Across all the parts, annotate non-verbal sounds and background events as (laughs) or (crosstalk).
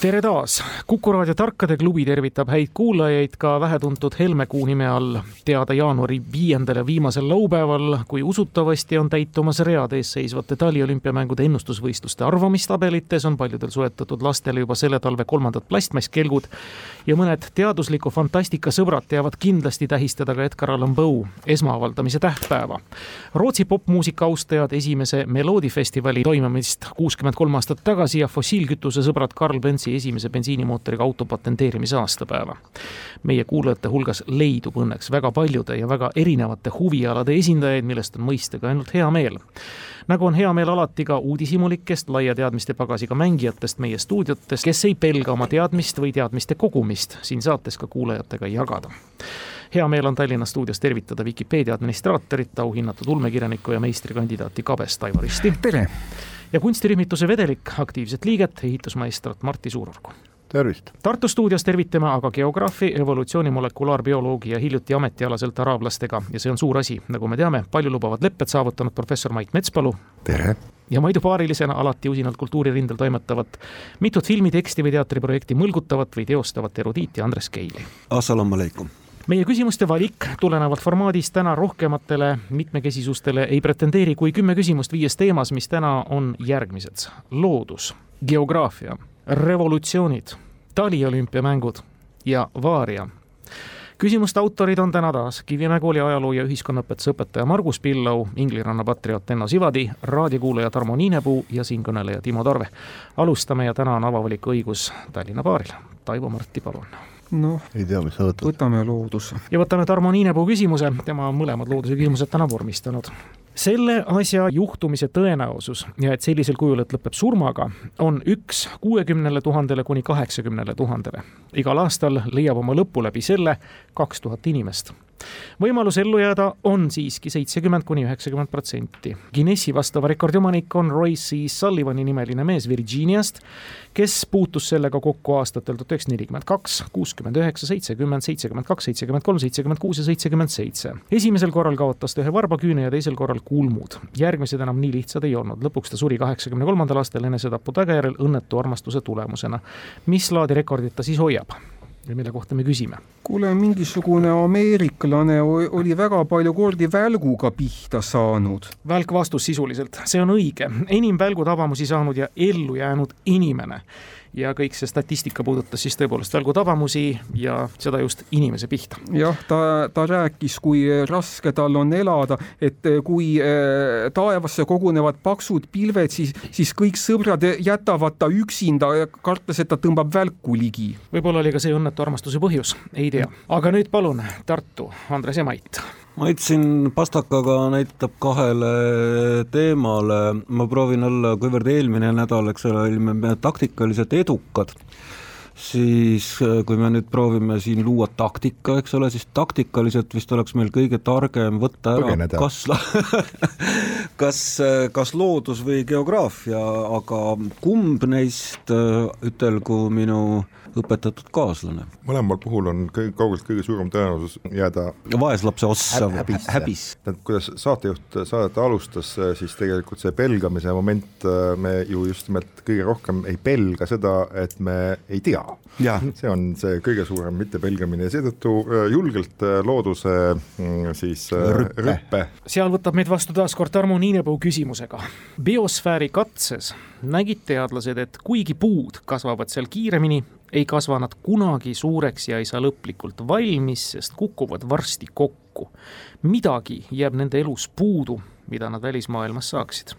tere taas, Kuku raadio Tarkade klubi tervitab häid kuulajaid ka vähetuntud Helmekuu nime all, teada jaanuari viiendal ja viimasel laupäeval, kui usutavasti on täitumas read eesseisvate taliolümpiamängude ennustusvõistluste arvamistabelites, on paljudel soetatud lastele juba selle talve kolmandad plastmasskelgud ja mõned teadusliku fantastika sõbrad teavad kindlasti tähistada ka Edgar Allan Poe esmaavaldamise tähtpäeva. Rootsi popmuusika austajad esimese Meloodifestivali toimumist kuuskümmend kolm aastat tagasi ja fossiilkütuse sõbrad Karl Bentsi Eesti esimese bensiinimootoriga auto patenteerimise aastapäeva. meie kuulajate hulgas leidub õnneks väga paljude ja väga erinevate huvialade esindajaid, millest on mõistagi ainult hea meel. nagu on hea meel alati ka uudishimulikest, laia teadmiste pagasiga mängijatest meie stuudiotes, kes ei pelga oma teadmist või teadmiste kogumist siin saates ka kuulajatega jagada hea meel on Tallinna stuudios tervitada Vikipeedia administraatorit, auhinnatud ulmekirjanikku ja meistrikandidaati Kabest Aivar Isti. tere! Ja kunstirühmituse Vedelik aktiivset liiget, ehitusmaestrat Martti Suurorgu tervist! Tartu stuudios tervitame aga geograafi, evolutsiooni molekulaarbioloogi ja hiljuti ametialaselt araablastega ja see on suur asi, nagu me teame, paljulubavad lepped saavutanud professor Mait Metspalu. tere! ja Maidu paarilisena alati usinalt kultuuririndel toimetavat, mitut filmi, teksti või teatriprojekti mõlgutavat või teostavat erudiiti Andres Keili. Assalamu alaikum meie küsimuste valik tulenevalt formaadist täna rohkematele mitmekesisustele ei pretendeeri kui kümme küsimust viies teemas, mis täna on järgmised. loodus, geograafia, revolutsioonid, taliolümpiamängud ja vaaria küsimuste autorid on täna taas Kivimäe kooli ajaloo ja ühiskonnaõpetuse õpetaja Margus Pillau, Ingliranna patrioot Enno Sivadi, raadiokuulaja Tarmo Niinepuu ja siinkõneleja Timo Tarve. alustame ja täna on avavaliku õigus Tallinna baaril. Taivo Marti, palun noh, võtame looduse. ja võtame Tarmo Niinepuu küsimuse, tema on mõlemad looduse küsimused täna vormistanud. Selle asja juhtumise tõenäosus ja et sellisel kujul, et lõpeb surmaga, on üks kuuekümnele tuhandele kuni kaheksakümnele tuhandele. igal aastal leiab oma lõpu läbi selle kaks tuhat inimest võimalus ellu jääda on siiski seitsekümmend kuni üheksakümmend protsenti. Guinessi vastava rekordi omanik on Royce Sullivani nimeline mees Virginiast, kes puutus sellega kokku aastatel tuhat üheksasada nelikümmend kaks, kuuskümmend üheksa, seitsekümmend, seitsekümmend kaks, seitsekümmend kolm, seitsekümmend kuus ja seitsekümmend seitse. esimesel korral kaotas ta ühe varbaküüne ja teisel korral kulmud. järgmised enam nii lihtsad ei olnud, lõpuks ta suri kaheksakümne kolmandal aastal enesetapu tagajärjel õnnetu armastuse tulemusena. mis laadi rekordit ta siis hoiab? ja mille kohta me küsime. kuule, mingisugune ameeriklane oli väga palju kordi välguga pihta saanud. välk vastus sisuliselt, see on õige, enim välgu tabamusi saanud ja ellu jäänud inimene ja kõik see statistika puudutas siis tõepoolest välgutabamusi ja seda just inimese pihta. jah, ta, ta rääkis, kui raske tal on elada, et kui äh, taevasse kogunevad paksud pilved, siis, siis kõik sõbrad jätavad ta üksinda, kartes, et ta tõmbab välku ligi. võib-olla oli ka see õnnetu armastuse põhjus, ei tea. aga nüüd palun Tartu, Andres ja Mait Mait siin pastakaga näitab kahele teemale, ma proovin olla, kuivõrd eelmine nädal, eks ole, olime taktikaliselt edukad, siis kui me nüüd proovime siin luua taktika, eks ole, siis taktikaliselt vist oleks meil kõige targem võtta ära Põgeneda. kas (laughs) kas, kas loodus või geograafia, aga kumb neist ütelgu minu õpetatud kaaslane. mõlemal puhul on kõige kaugelt kõige suurem tõenäosus jääda vaeslapse ossa häbisse, häbisse.. tähendab, kuidas saatejuht saadet alustas, siis tegelikult see pelgamise moment, me ju just nimelt kõige rohkem ei pelga seda, et me ei tea. see on see kõige suurem mittepelgamine ja seetõttu äh, julgelt looduse mm, siis rüppe, rüppe.. seal võtab meid vastu taas kord Tarmo Niinepuu küsimusega. biosfääri katses. Nägid teadlased, et kuigi puud kasvavad seal kiiremini, ei kasva nad kunagi suureks ja ei saa lõplikult valmis, sest kukuvad varsti kokku. midagi jääb nende elus puudu, mida nad välismaailmas saaksid.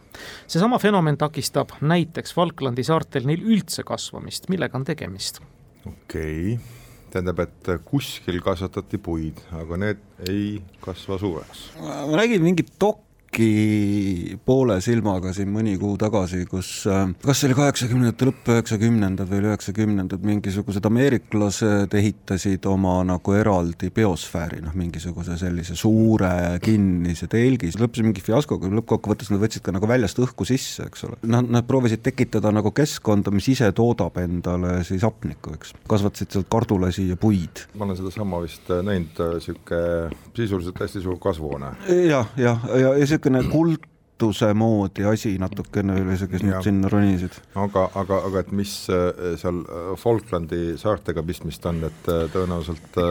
seesama fenomen takistab näiteks Falklandi saartel neil üldse kasvamist, millega on tegemist? okei okay., tähendab, et kuskil kasvatati puid, aga need ei kasva suureks. ma nägin mingit dok-, äkki poole silmaga siin mõni kuu tagasi, kus kas see oli kaheksakümnendate lõpp, üheksakümnendad või üheksakümnendad, mingisugused ameeriklased ehitasid oma nagu eraldi biosfääri, noh, mingisuguse sellise suure kinnise telgi, see lõppes mingi fiaskoga, lõppkokkuvõttes nad võtsid ka nagu väljast õhku sisse, eks ole. Nad, nad proovisid tekitada nagu keskkonda, mis ise toodab endale siis hapnikku, eks, kasvatasid sealt kardulasi ja puid. ma olen sedasama vist näinud, niisugune sisuliselt hästi suur kasvuhoone. jah, jah, ja, ja, ja niisugune kultuse moodi asi natukene oli see, kes nüüd sinna ronisid. aga, aga, aga et mis äh, seal äh, Falklandi saartega pistmist on, et äh, tõenäoliselt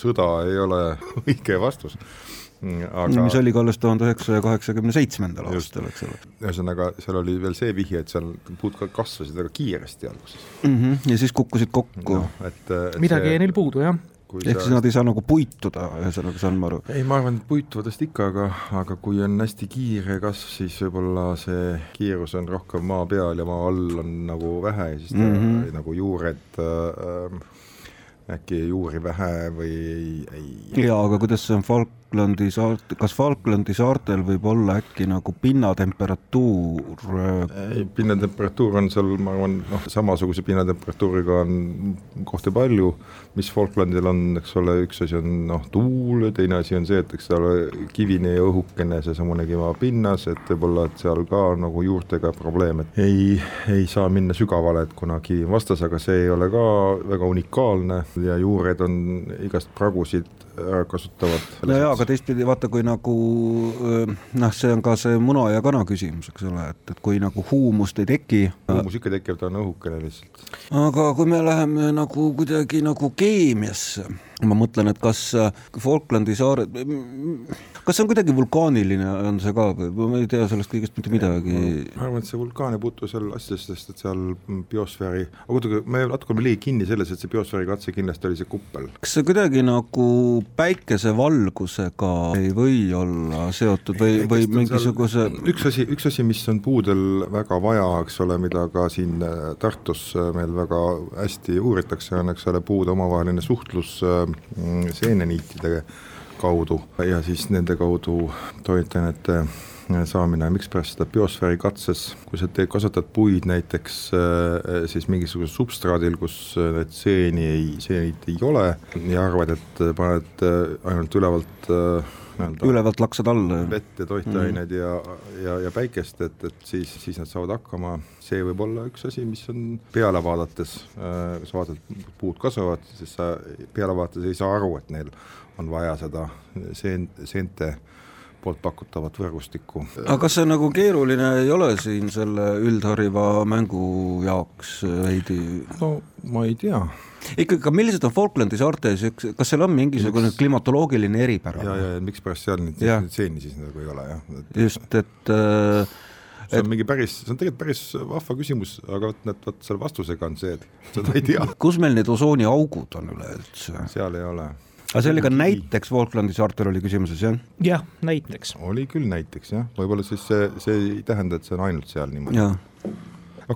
sõda ei ole (laughs) õige vastus mm, aga mis oli ka alles tuhande üheksasaja kaheksakümne seitsmendal aastal, eks ole. ühesõnaga, seal oli veel see vihje, et seal puud ka kasvasid väga kiiresti alguses mm. -hmm. ja siis kukkusid kokku no,. et, et midagi jäi see... neil puudu, jah ehk sa... siis nad ei saa nagu puituda, ühesõnaga saan ma aru? ei, ma arvan, et puituvad vast ikka, aga, aga kui on hästi kiire kasv, siis võib-olla see kiirus on rohkem maa peal ja maa all on nagu vähe ja siis ta mm -hmm. nagu juured äh, äkki juuri vähe või ei, ei. jaa, aga kuidas see on Falklandi saart-, kas Falklandi saartel võib olla äkki nagu pinnatemperatuur? ei, pinnatemperatuur on seal, ma arvan, noh, samasuguse pinnatemperatuuriga on kohti palju, mis Falklandil on, eks ole, üks asi on noh, tuul teine asi on see, et eks seal kivine ja õhukene seesamune kivapinnas, et võib-olla, et seal ka nagu juurtega probleem, et ei, ei saa minna sügavale, et kuna kivi on vastas, aga see ei ole ka väga unikaalne ja juured on igast pragusid kasutavad. no jaa, aga teistpidi vaata, kui nagu noh, see on ka see muna ja kana küsimus, eks ole, et, et kui nagu huumust ei teki. huumus ikka tekib, ta on õhukene lihtsalt. aga kui me läheme nagu kuidagi nagu keemiasse, ma mõtlen, et kas Falklandi saared kas see on kuidagi vulkaaniline, on see ka või ma ei tea sellest kõigest mitte midagi? ma arvan, et see vulkaan ei puutu seal asjadesse, sest et seal biosfääri, aga kuidagi me natuke oleme liiga kinni selles, et see biosfääri katse kindlasti oli see kuppel. kas see kuidagi nagu päikesevalgusega ei või olla seotud või, või mingisuguse üks asi, üks asi, mis on puudel väga vaja, eks ole, mida ka siin äh, Tartus äh, meil väga hästi uuritakse, on eks ole, puude omavaheline suhtlus äh, seeneniitidega kaudu ja siis nende kaudu toitainete saamine, mikspärast seda biosfääri katses, kui sa teed, kasvatad puid näiteks äh, siis mingisugusel substraadil, kus need seeni ei, seenid ei ole ja arvad, et paned äh, ainult ülevalt äh, ülevalt laksad alla. vett ja toitained mm. ja, ja, ja päikest, et, et siis, siis nad saavad hakkama, see võib olla üks asi, mis on peale vaadates äh,, sa vaatad, puud kasvavad, siis sa peale vaadates ei saa aru, et neil on vaja seda seen-, seente poolt pakutavat võrgustikku. aga kas see nagu keeruline ei ole siin selle üldhariva mängu jaoks veidi? no ma ei tea. ikkagi, aga millised on Falklandi saartes, kas seal on mingisugune miks... klimatoloogiline eripära? ja, ja, ja mikspärast seal neid, neid seeni siis nagu ei ole, jah et.... just, et äh, see on et... mingi päris, see on tegelikult päris vahva küsimus, aga vot need, vot selle vastusega on see, et seda ei tea. kus meil need osooniaugud on üleüldse? seal ei ole aga see oli ka näiteks Falklandi saartel oli küsimuses, jah? jah, näiteks. oli küll näiteks jah, võib-olla siis see, see ei tähenda, et see on ainult seal niimoodi. okei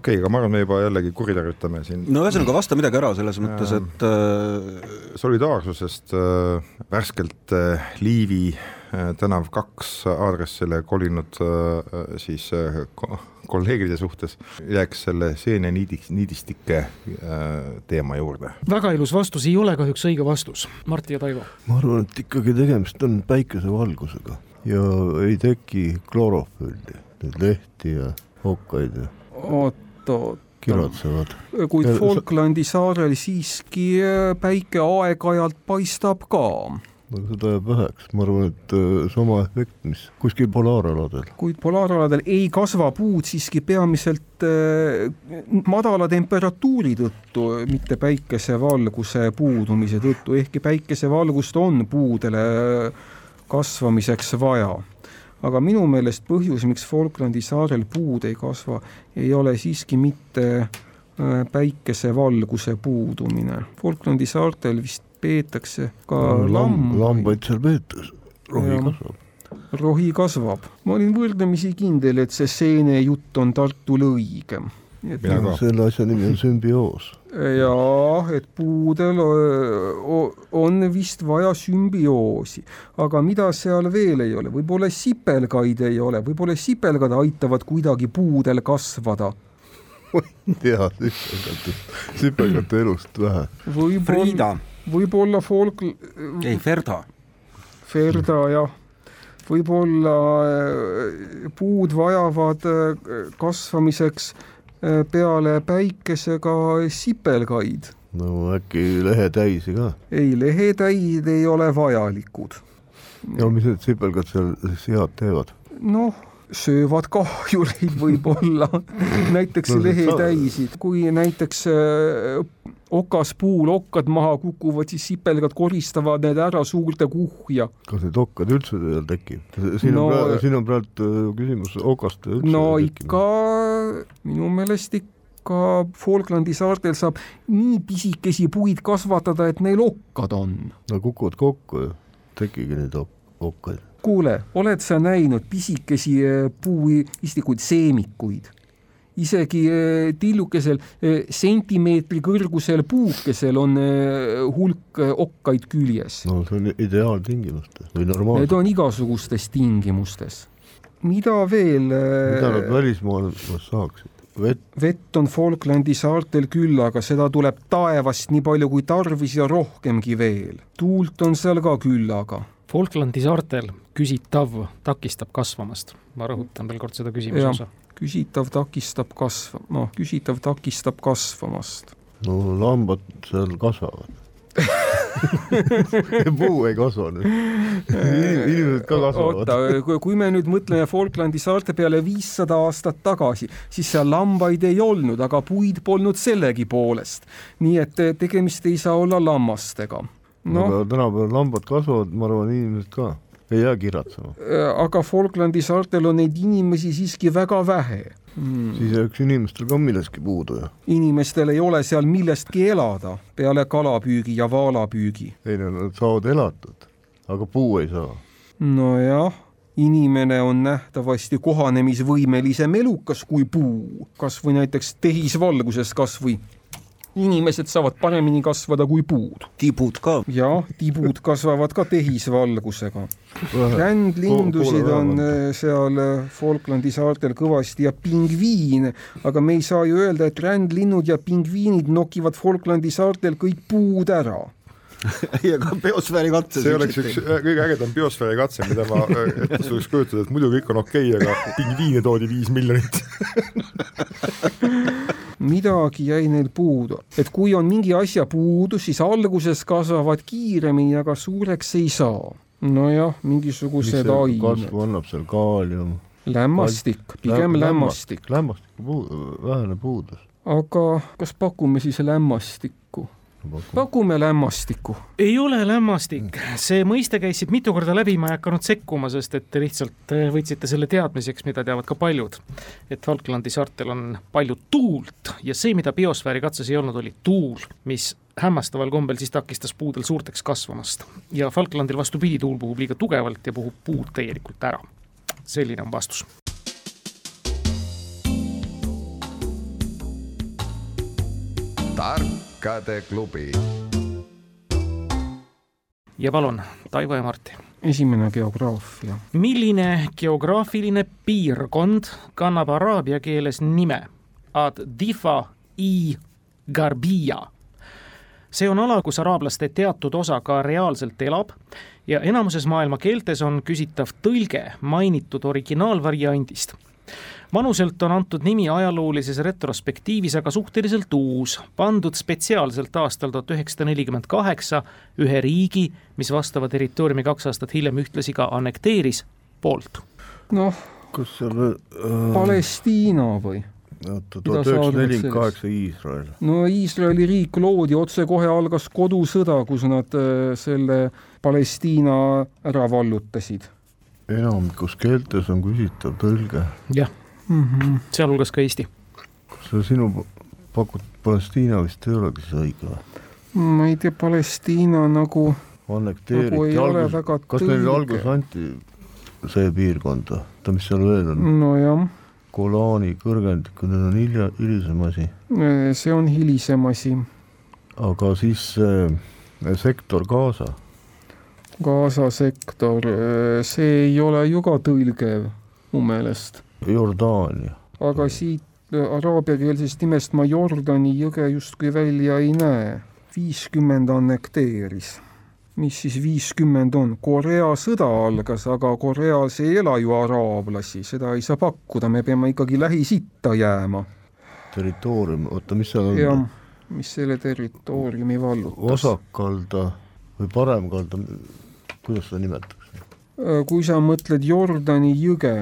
okay,, aga ma arvan, me juba jällegi kuritarvitame siin. no ühesõnaga, vasta midagi ära selles mõttes, et äh... solidaarsusest äh, värskelt äh, Liivi äh, tänav kaks aadressile kolinud äh, siis äh, kolleegide suhtes, jääks selle seeneniidiks, niidistike teema juurde. väga ilus vastus, ei ole kahjuks õige vastus. Martti ja Taivo. ma arvan, et ikkagi tegemist on päikesevalgusega ja ei teki klorofülli, neid lehti ja okkaid ja oot, oot kiratsevad. kuid Falklandi saarel siiski päike aeg-ajalt paistab ka seda jääb väheks, ma arvan, et äh, sama efekt, mis kuskil polaaraladel. kuid polaaraladel ei kasva puud siiski peamiselt äh, madala temperatuuri tõttu, mitte päikesevalguse puudumise tõttu, ehkki päikesevalgust on puudele kasvamiseks vaja aga minu meelest põhjus, miks Falklandi saarel puud ei kasva, ei ole siiski mitte äh, päikesevalguse puudumine. Falklandi saartel vist peetakse ka no, lambaid. lambaid seal peetakse, rohi ja, kasvab. rohi kasvab. ma olin võrdlemisi kindel, et see seene jutt on Tartul õige. selle asja nimi on sümbioos. jah, et puudel on vist vaja sümbioosi, aga mida seal veel ei ole, võib-olla sipelgaid ei ole, võib-olla sipelgad aitavad kuidagi puudel kasvada ma ei tea sipelgate elust vähe. Friida. Võib-olla folk. ei, Ferda. Ferda jah võib-olla puud vajavad kasvamiseks Äh, peale päikese ka sipelgaid. no äkki lehetäisi ka? ei, lehetäid ei ole vajalikud. no mis need sipelgad seal siis head teevad? noh, söövad kahjureid (laughs) võib-olla näiteks no, lehetäisid, kui näiteks äh, okaspuul okkad maha kukuvad, siis sipelgad koristavad need ära suurde kuhja. kas neid okkad üldse seal tekib? siin no, on praegu, siin on praegu äh, küsimus okast üldse. no ikka, minu meelest ikka Falklandi saartel saab nii pisikesi puid kasvatada, et neil okkad on. no kukuvad kokku ju, tekigi neid ok okkaid. Kuule, oled sa näinud pisikesi äh, puuistikuid, seemikuid? isegi eh, tillukesel eh, sentimeetri kõrgusel puukesel on eh, hulk okkaid küljes. no see on ideaaltingimustes või normaalselt. Need on igasugustes tingimustes. mida veel? mida nad välismaal saaksid? vett? vett on Falklandi saartel küll, aga seda tuleb taevast nii palju kui tarvis ja rohkemgi veel. tuult on seal ka küllaga. Falklandi saartel küsitav takistab kasvamast. ma rõhutan veel kord seda küsimuse osa küsitav takistab kasva-, noh, küsitav takistab kasvamast. no lambad seal kasvavad (laughs) puu ei kasva nüüd. inimesed ka kasvavad. oota, kui me nüüd mõtleme Falklandi saarte peale viissada aastat tagasi, siis seal lambaid ei olnud, aga puid polnud sellegipoolest. nii et tegemist ei saa olla lammastega no.. aga tänapäeval lambad kasvavad, ma arvan, inimesed ka ei jää kiratsema. Äh, aga Falklandi saartel on neid inimesi siiski väga vähe hmm.. siis jääks inimestel ka millestki puudu ju. inimestel ei ole seal millestki elada peale kalapüügi ja vaalapüügi. ei no nad saavad elatud, aga puu ei saa. nojah inimene on nähtavasti kohanemisvõimelisem elukas kui puu, kas või näiteks tehisvalguses kas või inimesed saavad paremini kasvada kui puud. tibud ka. jah, tibud kasvavad ka tehisvalgusega. rändlindusid on äh, seal äh, Falklandi saartel kõvasti ja pingviine, aga me ei saa ju öelda, et rändlinnud ja pingviinid nokivad Falklandi saartel kõik puud ära (laughs) ei, aga biosfääri katse. see oleks üks kõige ägedam biosfääri katse, mida ma ette suudaks kujutada, et muidu kõik on okei okay,, aga pingviine toodi viis miljonit (laughs) midagi jäi neil puudu, et kui on mingi asja puudu, siis alguses kasvavad kiiremini, aga suureks ei saa. nojah, mingisugused ained. kasvu annab seal kaalium. lämmastik, pigem lämmastik. lämmastiku puu-, vähene puudus. aga kas pakume siis lämmastikku? Pakume lämmastikku. ei ole lämmastik, see mõiste käis siit mitu korda läbi, ma ei hakanud sekkuma, sest et te lihtsalt eh, võtsite selle teadmiseks, mida teavad ka paljud. et Falklandi saartel on palju tuult ja see, mida biosfääri katses ei olnud, oli tuul, mis hämmastaval kombel siis takistas puudel suurteks kasvamast. ja Falklandil vastupidi, tuul puhub liiga tugevalt ja puhub puud täielikult ära. selline on vastus tark tarkade klubi. ja palun, Taivo ja Martti. esimene geograafia. milline geograafiline piirkond kannab araabia keeles nime Ad Difa i Garbia? see on ala, kus araablaste teatud osa ka reaalselt elab ja enamuses maailma keeltes on küsitav tõlge mainitud originaalvariandist manuselt on antud nimi ajaloolises retrospektiivis aga suhteliselt uus, pandud spetsiaalselt aastal tuhat üheksasada nelikümmend kaheksa ühe riigi, mis vastava territooriumi kaks aastat hiljem ühtlasi ka annekteeris, poolt. noh, kus seal äh... Palestiina või? oota, tuhat üheksasada nelikümmend kaheksa Iisrael. no Iisraeli riik loodi, otsekohe algas kodusõda, kus nad äh, selle Palestiina ära vallutasid. enamikus keeltes on küsitav tõlge. jah mm -hmm. sealhulgas ka Eesti. kas see sinu pakutud Palestiina vist ei olegi siis õige või? ma ei tea, Palestiina nagu annekteeriti nagu algus, kas neile alguses anti see piirkond või, oota, mis seal veel on? nojah. Golani kõrgendikud, need on hilja, hilisem asi. see on hilisem asi. aga siis see sektor Gaza? Gaza sektor, see ei ole ju ka tõlgev mu meelest. Jordaania. aga siit araabiakeelsest nimest ma Jordani jõge justkui välja ei näe. viiskümmend annekteeris mis siis viiskümmend on, Korea sõda algas, aga Koreas ei ela ju araablasi, seda ei saa pakkuda, me peame ikkagi Lähis-Itta jääma. territoorium, oota, mis seal on? jah, mis selle territooriumi vallutas? vasakkalda või paremkalda, kuidas seda nimetatakse? Äh, kui sa mõtled Jordani jõge,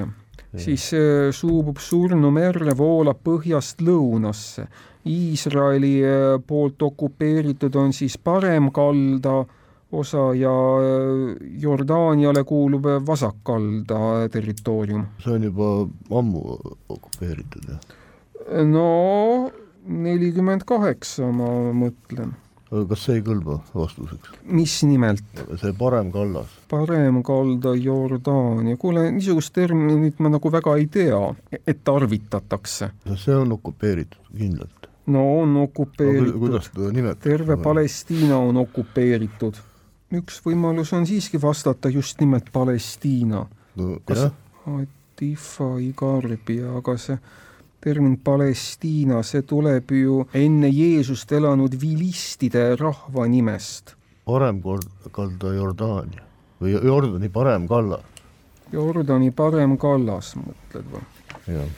siis äh, suubub Surnu merre, voolab põhjast lõunasse. Iisraeli äh, poolt okupeeritud on siis paremkalda osa ja äh, Jordaaniale kuulub vasakkalda territoorium. see on juba ammu okupeeritud, jah? no nelikümmend kaheksa, ma mõtlen. Kas see ei kõlba vastuseks? mis nimelt? see parem kallas. parem kalda Jordaania, kuule, niisugust terminit ma nagu väga ei tea, et tarvitatakse. see on okupeeritud kindlalt no on okupeeritud. kuidas seda nimetada? terve Palestiina on okupeeritud üks võimalus on siiski vastata just nimelt Palestiina no,. kas Atifa Igarbi, aga see termin Palestiina, see tuleb ju enne Jeesust elanud vilistide rahva nimest. paremkalda Jordaania või Jordani parem kallas. Jordani parem kallas, mõtled või?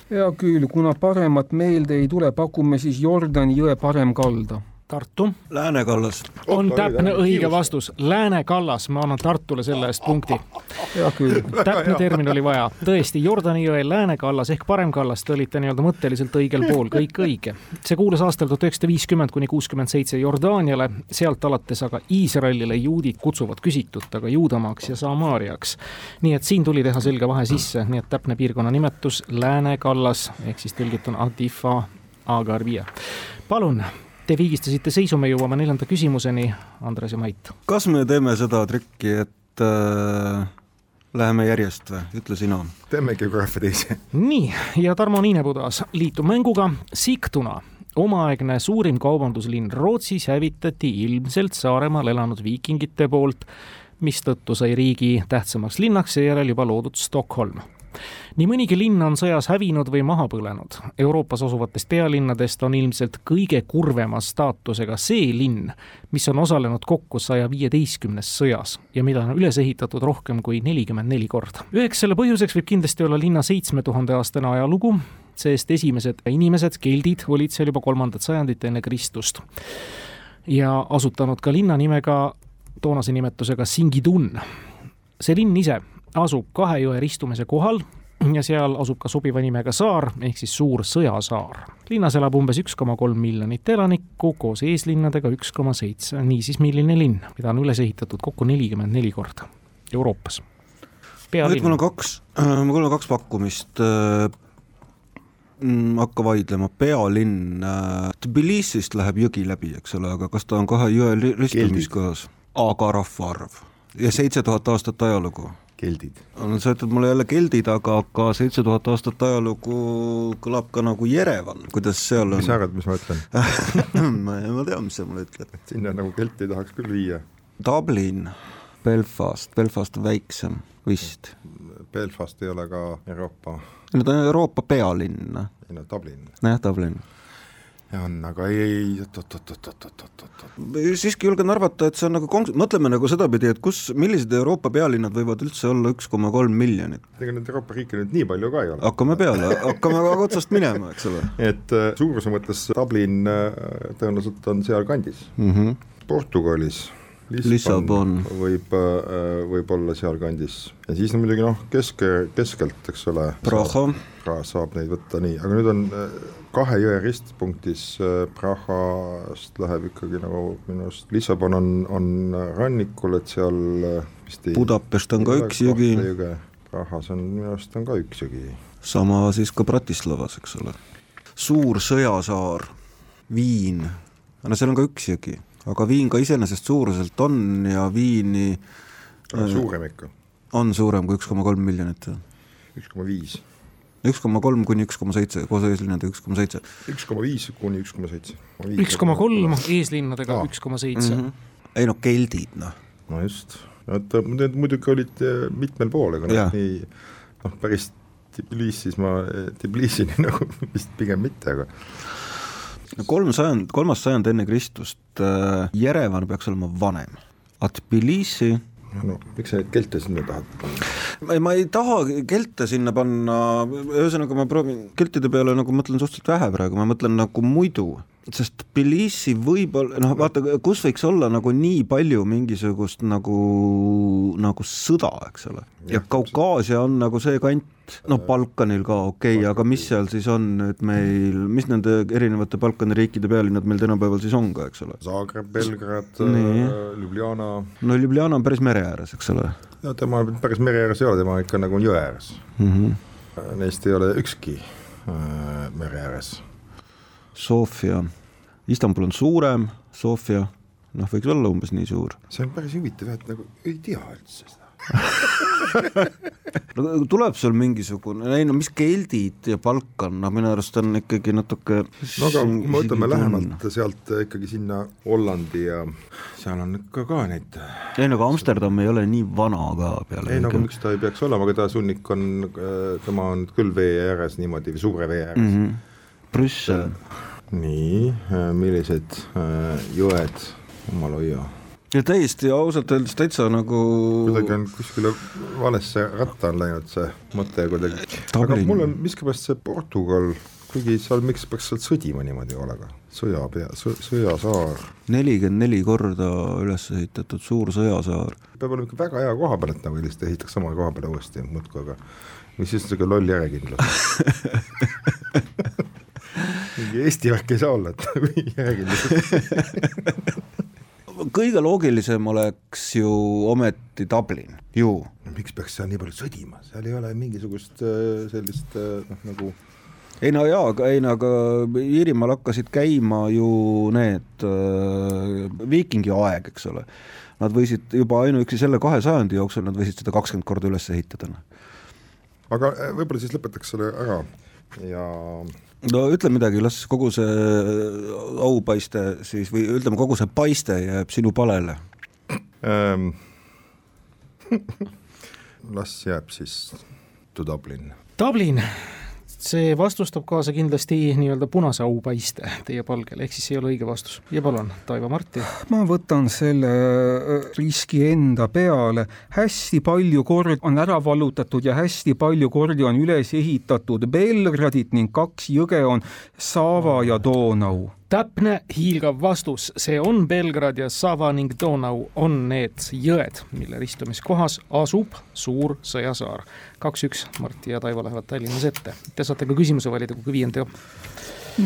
hea küll, kuna paremat meelde ei tule, pakume siis Jordani jõe parem kalda Tartu. Lääne kallas. on täpne õige vastus, Lääne kallas, ma annan Tartule selle eest punkti. täpne termin oli vaja, tõesti, Jordani jõe Lääne kallas ehk parem kallas, te olite nii-öelda mõtteliselt õigel pool, kõik õige. see kuulus aastal tuhat üheksasada viiskümmend kuni kuuskümmend seitse Jordaaniale, sealt alates aga Iisraelile juudid kutsuvad küsitut, aga Juudamaaks ja Samaariaks. nii et siin tuli teha selge vahe sisse, nii et täpne piirkonna nimetus Lääne kallas ehk siis tõlgituna Adifa Agarvia. palun Te viigistasite seisu, me jõuame neljanda küsimuseni, Andres ja Mait. kas me teeme seda trikki, et äh, läheme järjest või, ütle sina. teeme geograafia teise. nii, ja Tarmo Niinepudas liitub mänguga Sigtuna omaaegne suurim kaubanduslinn Rootsis hävitati ilmselt Saaremaal elanud viikingite poolt, mistõttu sai riigi tähtsamaks linnaks seejärel juba loodud Stockholm nii mõnigi linn on sõjas hävinud või maha põlenud. Euroopas asuvatest pealinnadest on ilmselt kõige kurvema staatusega see linn, mis on osalenud kokku saja viieteistkümnes sõjas ja mida on üles ehitatud rohkem kui nelikümmend neli korda. üheks selle põhjuseks võib kindlasti olla linna seitsme tuhande aastane ajalugu, sest esimesed inimesed, keldid, olid seal juba kolmandat sajandit enne Kristust. ja asutanud ka linna nimega, toonase nimetusega Singidun. see linn ise asub kahe jõe ristumise kohal ja seal asub ka sobiva nimega saar ehk siis Suur Sõjasaar. linnas elab umbes üks koma kolm miljonit elanikku, koos eeslinnadega üks koma seitse. niisiis, milline linn, mida on üles ehitatud kokku nelikümmend neli korda Euroopas. nüüd mul on kaks, äh, mul on kaks pakkumist äh, mm, hakka vaidlema, pealinn äh, Tbilisist läheb jõgi läbi, eks ole, aga kas ta on kahe jõe ristumiskohas? aga rahvaarv ja seitse tuhat aastat ajalugu keldid. no sa ütled mulle jälle keldid, aga ka seitse tuhat aastat ajalugu kõlab ka nagu Jerevan, kuidas seal on? mis sa arvad, mis ma ütlen (laughs) ma, ma tean, mis sa mulle ütled. sinna nagu kelti tahaks küll viia. Dublin, Belfast, Belfast on väiksem vist. Belfast ei ole ka Euroopa. no ta on Euroopa pealinn. ei no Dublin. nojah, Dublin on, aga ei, ei, oot-oot-oot-oot-oot-oot. siiski julgen arvata, et see on nagu konks-, mõtleme nagu sedapidi, et kus, millised Euroopa pealinnad võivad üldse olla üks koma kolm miljonit? ega neid Euroopa riike nüüd nii palju ka ei ole. hakkame peale, hakkame aga otsast minema, eks ole. et äh, suuruse mõttes Dublin äh, tõenäoliselt on sealkandis mm. -hmm. Portugalis Lissabon, Lissabon. võib, äh, võib olla sealkandis ja siis muidugi noh, kesk, keskelt, eks ole. Praha saab neid võtta nii, aga nüüd on kahe jõe ristpunktis äh, Prahast läheb ikkagi nagu minu arust, Lissabon on, on rannikul, et seal äh, vist ei Budapest on ka üks jõgi. Prahas on minu arust on ka üks jõgi. sama siis ka Bratislavas, eks ole. suur sõjasaar, Viin, no seal on ka üks jõgi, aga Viin ka iseenesest suuruselt on ja Viini äh, suurem ikka. on suurem kui üks koma kolm miljonit üks koma viis üks koma kolm kuni üks koma seitse, koos eeslinnadega üks koma seitse. üks koma viis kuni üks koma seitse. üks koma kolm, eeslinnadega üks koma seitse. Mhm. ei no keldid, noh. no just, et need muidugi olid eh, mitmel pool, ega nad nii noh, päris Tbilisis ma, Tbilisini (laughs) nagu vist pigem mitte, aga kolm sajand, kolmas sajand enne Kristust, äh, Jerevan peaks olema vanem, Tbilisi no miks sa neid kelte sinna tahad ma ei taha kelte sinna panna, ühesõnaga ma proovin keltide peale nagu mõtlen suhteliselt vähe praegu, ma mõtlen nagu muidu, sest Tbilisi võib-olla, noh vaata, kus võiks olla nagu nii palju mingisugust nagu, nagu sõda, eks ole. ja Kaukaasia on nagu see kant, noh, Balkanil ka okei okay,, aga mis seal siis on nüüd meil, mis nende erinevate Balkani riikide pealinnad meil tänapäeval siis on ka, eks ole? Zagreb, Belgrad, äh, Ljubljana. no Ljubljana on päris mere ääres, eks ole. no tema päris mere ääres ei ole, tema ikka nagu on jõe ääres mm. -hmm. Neist ei ole ükski äh, mere ääres. Sofia, Istanbul on suurem, Sofia, noh, võiks olla umbes nii suur. see on päris huvitav et nagu ei tea üldse seda (laughs) no tuleb sul mingisugune, ei no mis keldid ja Balkan, noh minu arust on ikkagi natuke no aga kui me võtame lähemalt sealt ikkagi sinna Hollandi ja seal on ikka ka neid ei no aga Amsterdam ei ole nii vana ka peale ei no aga miks ta ei peaks olema, aga ta sunnik on, tema on küll vee ääres niimoodi, suure vee ääres mm. -hmm. Brüssel. Nii, millised äh, jõed, jumal hoia? Ja täiesti ausalt öeldes täitsa nagu kuidagi on kuskile valesse ratta on läinud see mõte kuidagi, aga mul on miskipärast see Portugal, kuigi seal miks peaks sealt sõdima niimoodi olema, sõja pea, sõjasaar. nelikümmend neli korda üles ehitatud suur sõjasaar. peab olema ikka väga hea koha peal, et nagu lihtsalt ehitaks sama koha peale uuesti muudkui, aga mis siis niisugune loll järjekindlus (laughs) mingi Eesti värk ei saa olla, et (laughs) nagu järjekindlus (laughs) kõige loogilisem oleks ju ometi Dublin, ju. miks peaks seal nii palju sõdima, seal ei ole mingisugust äh, sellist äh, noh, nagu ei no jaa, aga ei no aga Iirimaal hakkasid käima ju need äh, viikingi aeg, eks ole. Nad võisid juba ainuüksi selle kahe sajandi jooksul, nad võisid seda kakskümmend korda üles ehitada. aga äh, võib-olla siis lõpetaks selle ära ja no ütle midagi, las kogu see aupaiste siis või ütleme, kogu see paiste jääb sinu palele ähm,. (laughs) las jääb siis to Dublin. Dublin see vastus toob kaasa kindlasti nii-öelda punase aupaiste teie palgel, ehk siis ei ole õige vastus. ja palun, Taivo Marti. ma võtan selle äh, riski enda peale, hästi palju kordi on ära vallutatud ja hästi palju kordi on üles ehitatud Belgradit ning kaks jõge on Sava ja Donau täpne hiilgav vastus, see on Belgrad ja Sava ning Donau on need jõed, mille ristumiskohas asub suur sõjasaar. kaks-üks, Martti ja Taivo lähevad Tallinnas ette. Te saate ka küsimuse valida kui viienda.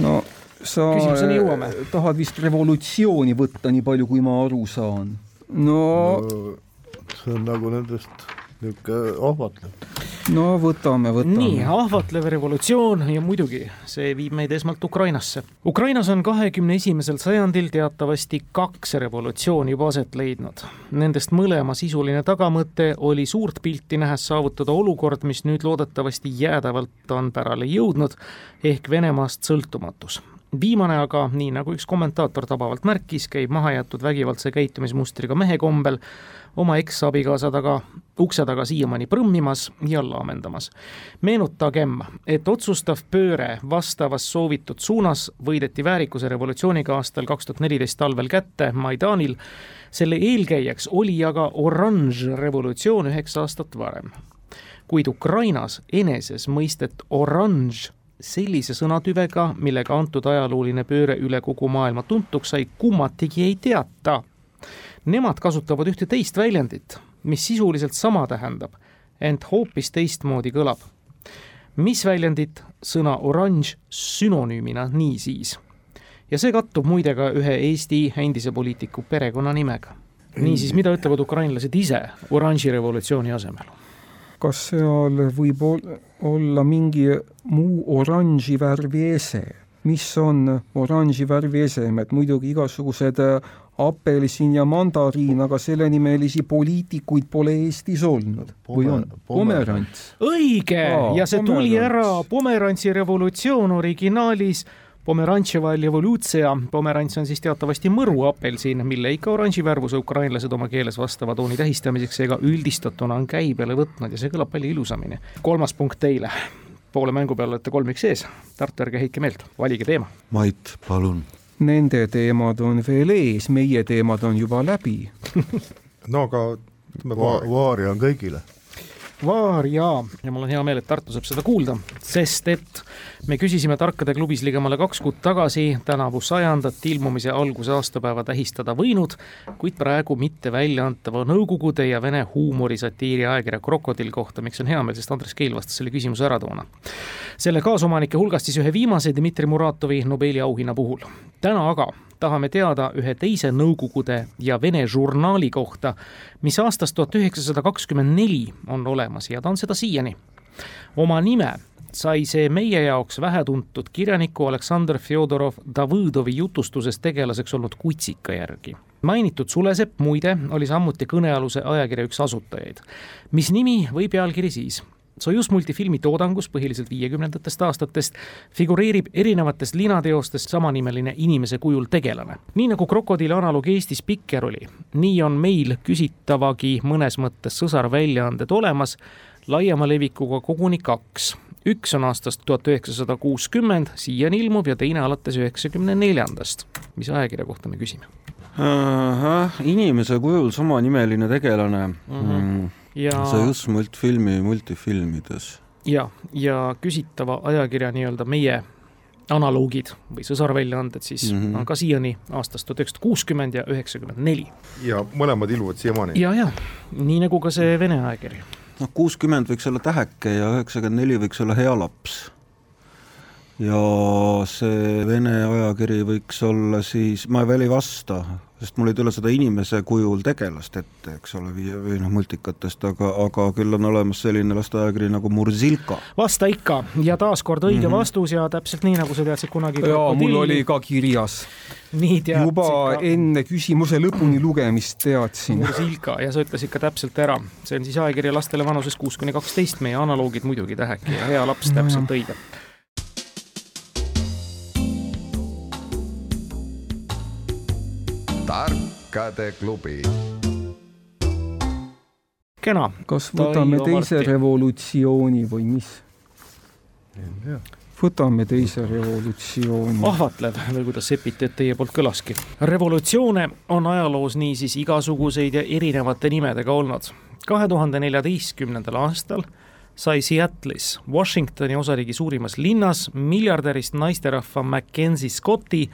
no sa tahad vist revolutsiooni võtta, nii palju kui ma aru saan. no, no see on nagu nendest niisugune ahvatlev no võtame, võtame. nii, ahvatlev revolutsioon ja muidugi see viib meid esmalt Ukrainasse. Ukrainas on kahekümne esimesel sajandil teatavasti kaks revolutsiooni juba aset leidnud. Nendest mõlema sisuline tagamõte oli suurt pilti nähes saavutada olukord, mis nüüd loodetavasti jäädavalt on pärale jõudnud, ehk Venemaast sõltumatus viimane aga, nii nagu üks kommentaator tabavalt märkis, käib mahajäetud vägivaldse käitumismustriga mehe kombel oma eksabikaasa taga, ukse taga siiamaani prõmmimas ja laamendamas. meenutagem, et otsustav pööre vastavas soovitud suunas võideti väärikuse revolutsiooniga aastal kaks tuhat neliteist talvel kätte Maidanil. selle eelkäijaks oli aga oranž revolutsioon üheksa aastat varem. kuid Ukrainas eneses mõistet oranž sellise sõnatüvega, millega antud ajalooline pööre üle kogu maailma tuntuks sai, kummatigi ei teata Nemad kasutavad ühte teist väljendit, mis sisuliselt sama tähendab, ent hoopis teistmoodi kõlab. mis väljendit sõna oranž sünonüümina niisiis? ja see kattub muide ka ühe Eesti endise poliitiku perekonnanimega. niisiis, mida ütlevad ukrainlased ise oranži revolutsiooni asemel? kas seal võib olla mingi muu oranži värvi ese? mis on oranži värvi esemed, muidugi igasugused apelsin ja mandariin, aga sellenimelisi poliitikuid pole Eestis olnud Pomer, või on? pomerants. õige Aa, ja see pomerants. tuli ära Pomerantsi revolutsioon originaalis Pomerantševa evolutsia, pomerants on siis teatavasti mõru apelsin, mille ikka oranži värvuse ukrainlased oma keeles vastava tooni tähistamiseks seega üldistatuna on käibele võtnud ja see kõlab palju ilusamini. kolmas punkt teile, poole mängu peal olete kolmiks ees, Tartu, ärge heitke meelt, valige teema. Mait, palun nende teemad on veel ees, meie teemad on juba läbi. (laughs) No aga vaari on kõigile Vaar ja, mul on hea meel, et Tartu saab seda kuulda, sest et me küsisime Tarkade klubis ligemale kaks kuud tagasi tänavu sajandat ilmumise alguse aastapäeva tähistada võinud, kuid praegu mitte väljaantava Nõukogude ja Vene huumorisatiiri ajakirja Krokodill kohta, miks on hea meel, sest Andres Keil vastas selle küsimuse ära toona. selle kaasomanike hulgast siis ühe viimase Dmitri Muratovi Nobeli auhinna puhul. täna aga tahame teada ühe teise Nõukogude ja Vene žurnaali kohta, mis aastast tuhat üheksasada kakskümmend neli on olemas ja ta on seda siiani. oma nime sai see meie jaoks vähetuntud kirjaniku Aleksandr Fjodorov Davõdovi jutustuses tegelaseks olnud Kutsika järgi. mainitud Sulesepp muide oli samuti kõnealuse ajakirja üks asutajaid. mis nimi või pealkiri siis? Sojus multifilmi toodangus põhiliselt viiekümnendatest aastatest figureerib erinevates linateostes samanimeline inimese kujul tegelane. nii nagu Krokodilli analoog Eestis Pikker oli, nii on meil küsitavagi mõnes mõttes sõsarväljaanded olemas, laiema levikuga koguni kaks. üks on aastast tuhat üheksasada kuuskümmend, siiani ilmub, ja teine alates üheksakümne neljandast. mis ajakirja kohta me küsime? inimese kujul samanimeline tegelane mm. -hmm. Mm ja see just multfilmi multifilmides. ja, ja küsitava ajakirja nii-öelda meie analoogid või sõsarväljaanded siis mm -hmm. on ka siiani aastast tuhat üheksasada kuuskümmend ja üheksakümmend neli. ja mõlemad ilmuvad siiamaani. ja, ja nii nagu ka see Vene ajakiri. noh, kuuskümmend võiks olla Täheke ja üheksakümmend neli võiks olla Hea laps. ja see Vene ajakiri võiks olla siis, ma veel ei vasta, sest mul ei tule seda inimese kujul tegelast ette, eks ole, või, või noh, multikatest, aga, aga küll on olemas selline lasteajakiri nagu Murzilka. vasta ikka ja taaskord õige mm -hmm. vastus ja täpselt nii, nagu sa teadsid kunagi. jaa, mul oli ka kirjas. juba ka. enne küsimuse lõpuni lugemist teadsin. Murzilka ja sa ütlesid ka täpselt ära, see on siis ajakiri lastele vanuses kuus kuni kaksteist, meie analoogid muidugi Täheki ja Hea laps, täpselt õige tarkade klubi. kena. kas võtame Taio teise Marti. revolutsiooni või mis? võtame teise revolutsiooni. ahvatlev või kuidas Sepitet teie poolt kõlaski. revolutsioone on ajaloos niisiis igasuguseid ja erinevate nimedega olnud. kahe tuhande neljateistkümnendal aastal sai Seattle'is, Washingtoni osariigi suurimas linnas miljardärist naisterahva Mackenzie Scotti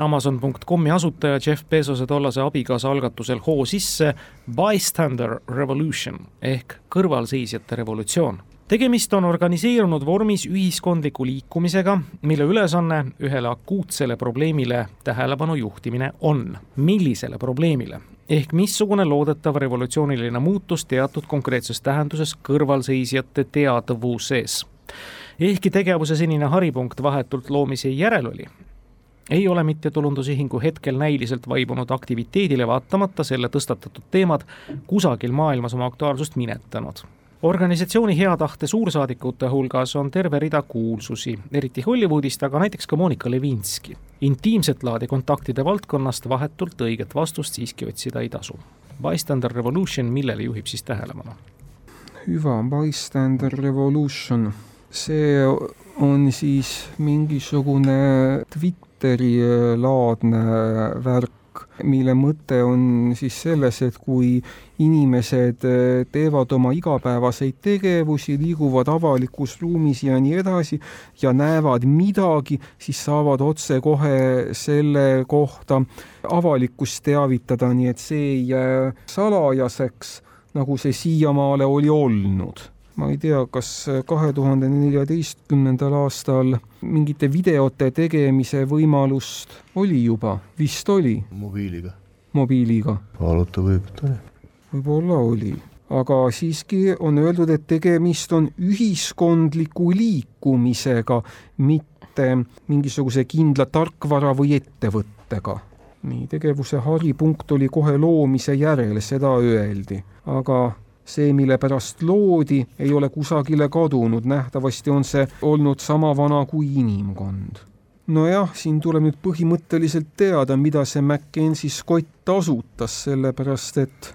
Amazon.comi asutaja Jeff Bezose tollase abikaasa algatusel hoo sisse Bystander Revolution ehk kõrvalseisjate revolutsioon tegemist on organiseerunud vormis ühiskondliku liikumisega, mille ülesanne ühele akuutsele probleemile tähelepanu juhtimine on. millisele probleemile? ehk missugune loodetav revolutsiooniline muutus teatud konkreetses tähenduses kõrvalseisjate teadvuses. ehkki tegevuse senine haripunkt vahetult loomise järel oli, ei ole mittetulundusühingu hetkel näiliselt vaibunud aktiviteedile vaatamata selle tõstatatud teemad kusagil maailmas oma aktuaalsust minetanud organisatsiooni hea tahte suursaadikute hulgas on terve rida kuulsusi, eriti Hollywoodist, aga näiteks ka Monika Levinski. intiimset laadi kontaktide valdkonnast vahetult õiget vastust siiski otsida ei tasu. Bystander Revolution, millele juhib siis tähelepanu? hüva, Bystander Revolution, see on siis mingisugune Twitter Twitteri-laadne värk, mille mõte on siis selles, et kui inimesed teevad oma igapäevaseid tegevusi, liiguvad avalikus ruumis ja nii edasi ja näevad midagi, siis saavad otsekohe selle kohta avalikkust teavitada, nii et see ei jää salajaseks, nagu see siiamaale oli olnud ma ei tea, kas kahe tuhande neljateistkümnendal aastal mingite videote tegemise võimalust oli juba, vist oli. mobiiliga. mobiiliga. kaaluta võib, et oli. võib-olla oli, aga siiski on öeldud, et tegemist on ühiskondliku liikumisega, mitte mingisuguse kindla tarkvara või ettevõttega. nii, tegevuse haripunkt oli kohe loomise järel, seda öeldi, aga see, mille pärast loodi, ei ole kusagile kadunud, nähtavasti on see olnud sama vana kui inimkond. nojah, siin tuleb nüüd põhimõtteliselt teada, mida see Mackenzie Scott asutas, sellepärast et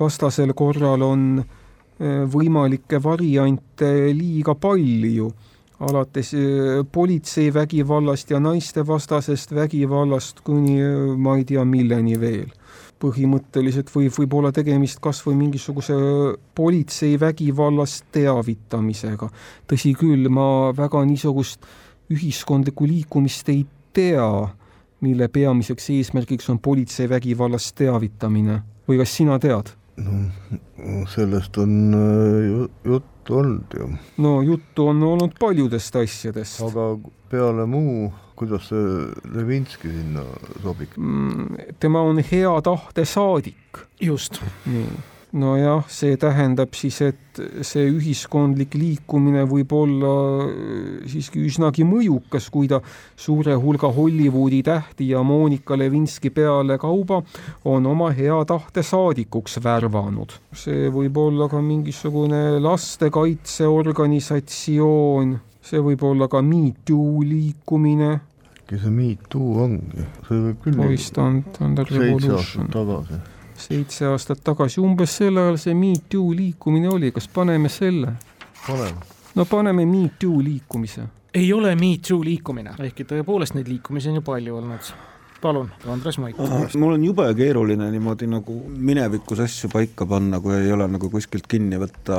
vastasel korral on eh, võimalikke variante liiga palju, alates eh, politseivägivallast ja naistevastasest vägivallast kuni eh, ma ei tea milleni veel põhimõtteliselt võib, võib olla tegemist kas või mingisuguse politseivägivallast teavitamisega. tõsi küll, ma väga niisugust ühiskondlikku liikumist ei tea, mille peamiseks eesmärgiks on politseivägivallast teavitamine või kas sina tead? No sellest on äh, juttu olnud ju. no juttu on olnud paljudest asjadest. aga peale muu kuidas see Levinski sinna sobib? Mm, tema on hea tahte saadik. just. nii nojah, see tähendab siis, et see ühiskondlik liikumine võib olla äh, siiski üsnagi mõjukas, kui ta suure hulga Hollywoodi tähti ja Monika Levinski pealekauba on oma hea tahte saadikuks värvanud. see võib olla ka mingisugune lastekaitseorganisatsioon, see võib olla ka Me Too liikumine äkki see Me Too ongi, see võib küll vist on Thunder Revolution. tagasi. Seitse aastat tagasi, umbes sel ajal see Me Too liikumine oli, kas paneme selle? paneme. no paneme Me Too liikumise. ei ole Me Too liikumine, ehkki tõepoolest neid liikumisi on ju palju olnud palun, Andres Maik. mul on jube keeruline niimoodi nagu minevikus asju paika panna, kui ei ole nagu kuskilt kinni võtta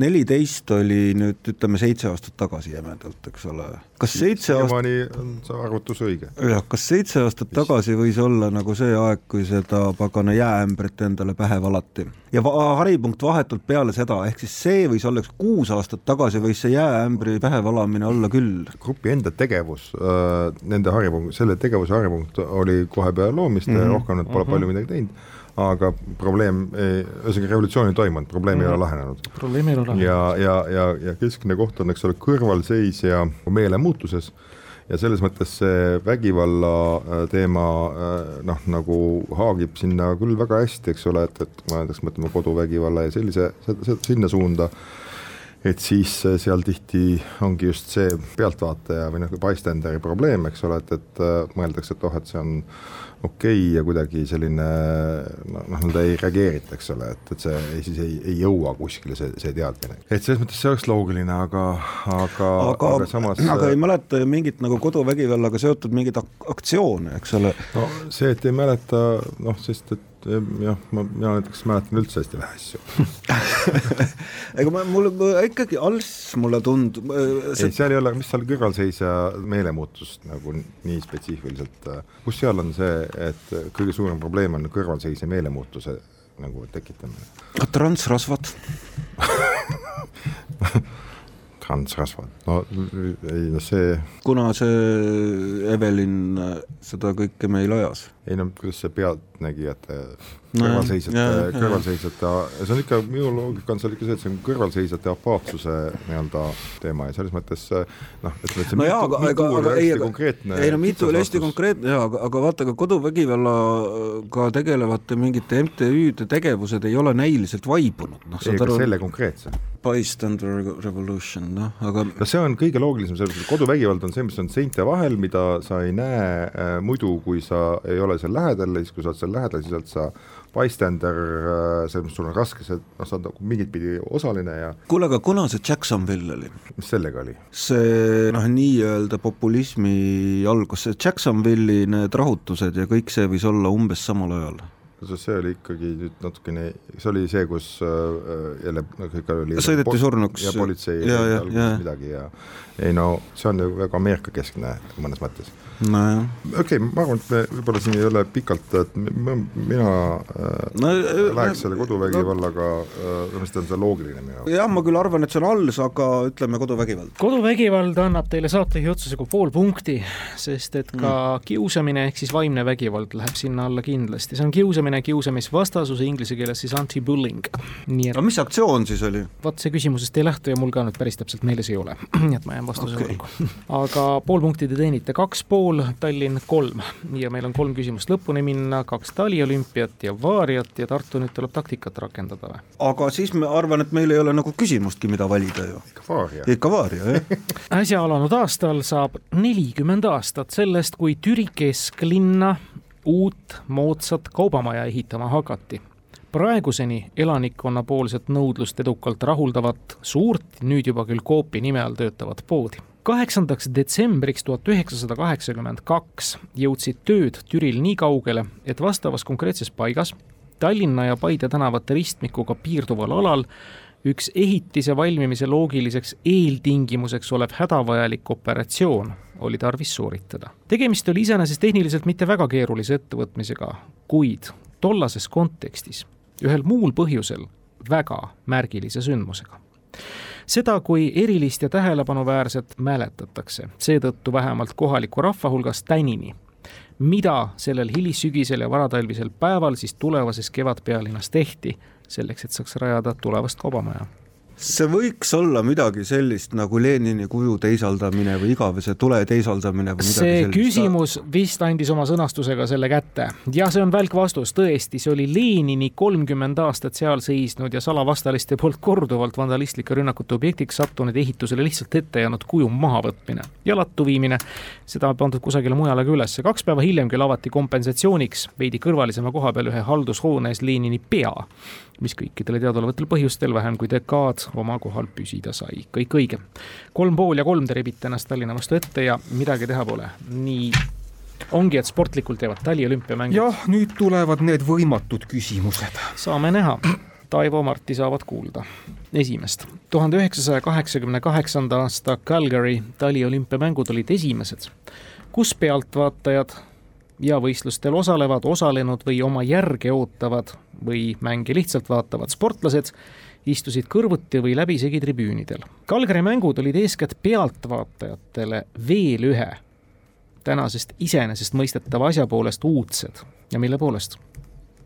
neliteist oli nüüd ütleme seitse aastat tagasi jämedalt, eks ole. kas seitse aastat siiamaani on see arvutus õige. jah, kas seitse aastat tagasi võis olla nagu see aeg, kui seda pagana jääämbrit endale pähe valati ja va haripunkt vahetult peale seda, ehk siis see võis olla üks kuus aastat tagasi võis see jääämbri pähe valamine olla küll. grupi enda tegevus äh,, nende haripunkt, selle tegevuse haripunkt oli kohe peale loomist mm, -hmm. rohkem nad pole mm -hmm. palju midagi teinud aga probleem, ühesõnaga revolutsioon ei toimunud, probleem mm -hmm. ei ole mhm. lahenenud. probleem ei ole lahenenud. ja, ja, ja, ja keskne koht on, eks ole, kõrvalseisja meelemuutuses ja selles mõttes see vägivalla äh, teema äh, noh, nagu haagib sinna küll väga hästi, eks ole, et, et näiteks mõtleme koduvägivalla ja sellise, sinna suunda, et siis äh, seal tihti ongi just see pealtvaataja või noh, bystanderi probleem, eks ole, et, et mõeldakse, et oh, et see on okei okay ja kuidagi selline noh, nii-öelda ei reageerita, eks ole, et, et see ei, siis ei, ei jõua kuskile see, see teadmine. et selles mõttes see oleks loogiline, aga, aga, aga, aga samas aga ei mäleta ju mingit nagu koduvägivallaga seotud mingeid ak aktsioone, eks ole. no see, et ei mäleta, noh, sest et jah, ma, mina näiteks mäletan üldse hästi vähe asju (laughs) ega ma, mulle ikkagi als mulle tundub see.... ei, seal ei ole, mis seal kõrvalseisja meelemuutust nagu nii spetsiifiliselt, kus seal on see, et kõige suurem probleem on kõrvalseisja meelemuutuse nagu tekitamine? transrasvad (laughs) transrasvad, no ei no see. kuna see Evelin seda kõike meil ajas? Ei no kuidas see pealtnägijate kõrvalseisjate no,, kõrvalseisjate, see on ikka, minu loogika on seal ikka see, et see on kõrvalseisjate apaatsuse nii-öelda teema ja selles mõttes noh, ütleme, et see no jaa, aga, aga, aga ei, aga ei no mitu oli hästi konkreetne jaa, aga, aga vaata, ka koduvägivallaga tegelevate mingite MTÜ-de tegevused ei ole näiliselt vaibunud, noh saad aru. selle konkreetse. Bystander Revolution, noh, aga no see on kõige loogilisem, sellepärast et koduvägivald on see, mis on seinte vahel, mida sa ei näe äh, muidu, kui sa ei ole seal lähedal ja siis, kui sa oled seal lähedal, siis oled sa bystander, äh, selles mõttes sul on raske, sa noh, sa oled nagu mingit pidi osaline ja kuule, aga kuna see Jacksonville oli? mis sellega oli? see noh, nii-öelda populismi algus, see Jacksonville'i need rahutused ja kõik see võis olla umbes samal ajal see oli ikkagi nüüd natukene, see oli see, kus äh, jälle nagu ikka oli sõideti surnuks ja politsei ja, ja, ja. midagi ja ei no see on ju väga Ameerika-keskne mõnes mõttes nojah. okei okay,, ma arvan, et me võib-olla siin ei ole pikalt, et mina äh, no, äh, läheks selle koduvägivallaga äh,, mis on see loogiline minu jaoks. jah, ma küll arvan, et see on alles, aga ütleme koduvägivald. koduvägivald annab teile saatejuhi otsusega pool punkti, sest et ka mm. kiusamine ehk siis vaimne vägivald läheb sinna alla kindlasti, see on kiusamine kiusamisvastasus, inglise keeles siis anti-bullying. nii et. aga mis aktsioon siis oli? vot see küsimusest ei lähtu ja mul ka nüüd päris täpselt meeles ei ole, (clears throat) nii et ma jään vastuse okay. võlgu. aga pool punkti te teenite, kaks pool, Tallinn kolm ja meil on kolm küsimust lõpuni minna, kaks taliolümpiat ja vaariat ja Tartu nüüd tuleb taktikat rakendada või? aga siis ma arvan, et meil ei ole nagu küsimustki, mida valida ju. ikka vaaria. ikka vaaria, jah (laughs) äsja alanud aastal saab nelikümmend aastat sellest, kui Türi kesklinna uut moodsat kaubamaja ehitama hakati. praeguseni elanikkonnapoolset nõudlust edukalt rahuldavat suurt, nüüd juba küll Coopi nime all töötavat poodi. Kaheksandaks detsembriks tuhat üheksasada kaheksakümmend kaks jõudsid tööd Türil nii kaugele, et vastavas konkreetses paigas Tallinna ja Paide tänavate ristmikuga piirduval alal üks ehitise valmimise loogiliseks eeltingimuseks olev hädavajalik operatsioon oli tarvis sooritada. tegemist oli iseenesest tehniliselt mitte väga keerulise ettevõtmisega, kuid tollases kontekstis ühel muul põhjusel väga märgilise sündmusega seda kui erilist ja tähelepanuväärset mäletatakse seetõttu vähemalt kohaliku rahva hulgas tänini, mida sellel hilissügisel ja varatalvisel päeval siis tulevases kevadpealinnas tehti, selleks et saaks rajada tulevast kaubamaja see võiks olla midagi sellist nagu Lenini kuju teisaldamine või igavese tule teisaldamine või midagi see sellist. küsimus vist andis oma sõnastusega selle kätte ja see on välk vastus, tõesti, see oli Lenini kolmkümmend aastat seal seisnud ja salavastaliste poolt korduvalt vandalistlike rünnakute objektiks sattunud ehitusele lihtsalt ette jäänud kuju mahavõtmine ja lattu viimine. seda on pandud kusagile mujale ka ülesse, kaks päeva hiljem küll avati kompensatsiooniks veidi kõrvalisema koha peal ühe haldushoone ees Lenini pea mis kõikidele teadaolevatel põhjustel vähem kui dekaad oma kohal püsida sai. kõik õige. kolm pool ja kolm te rebite ennast Tallinna vastu ette ja midagi teha pole. nii ongi, et sportlikult jäävad taliolümpiamängud. jah, nüüd tulevad need võimatud küsimused. saame näha. Taivo, Marti saavad kuulda. esimest. tuhande üheksasaja kaheksakümne kaheksanda aasta Calgary taliolümpiamängud olid esimesed, kus pealtvaatajad ja võistlustel osalevad, osalenud või oma järge ootavad või mänge lihtsalt vaatavad sportlased istusid kõrvuti või läbisegi tribüünidel. Kalgari mängud olid eeskätt pealtvaatajatele veel ühe tänasest iseenesestmõistetava asja poolest uudsed ja mille poolest?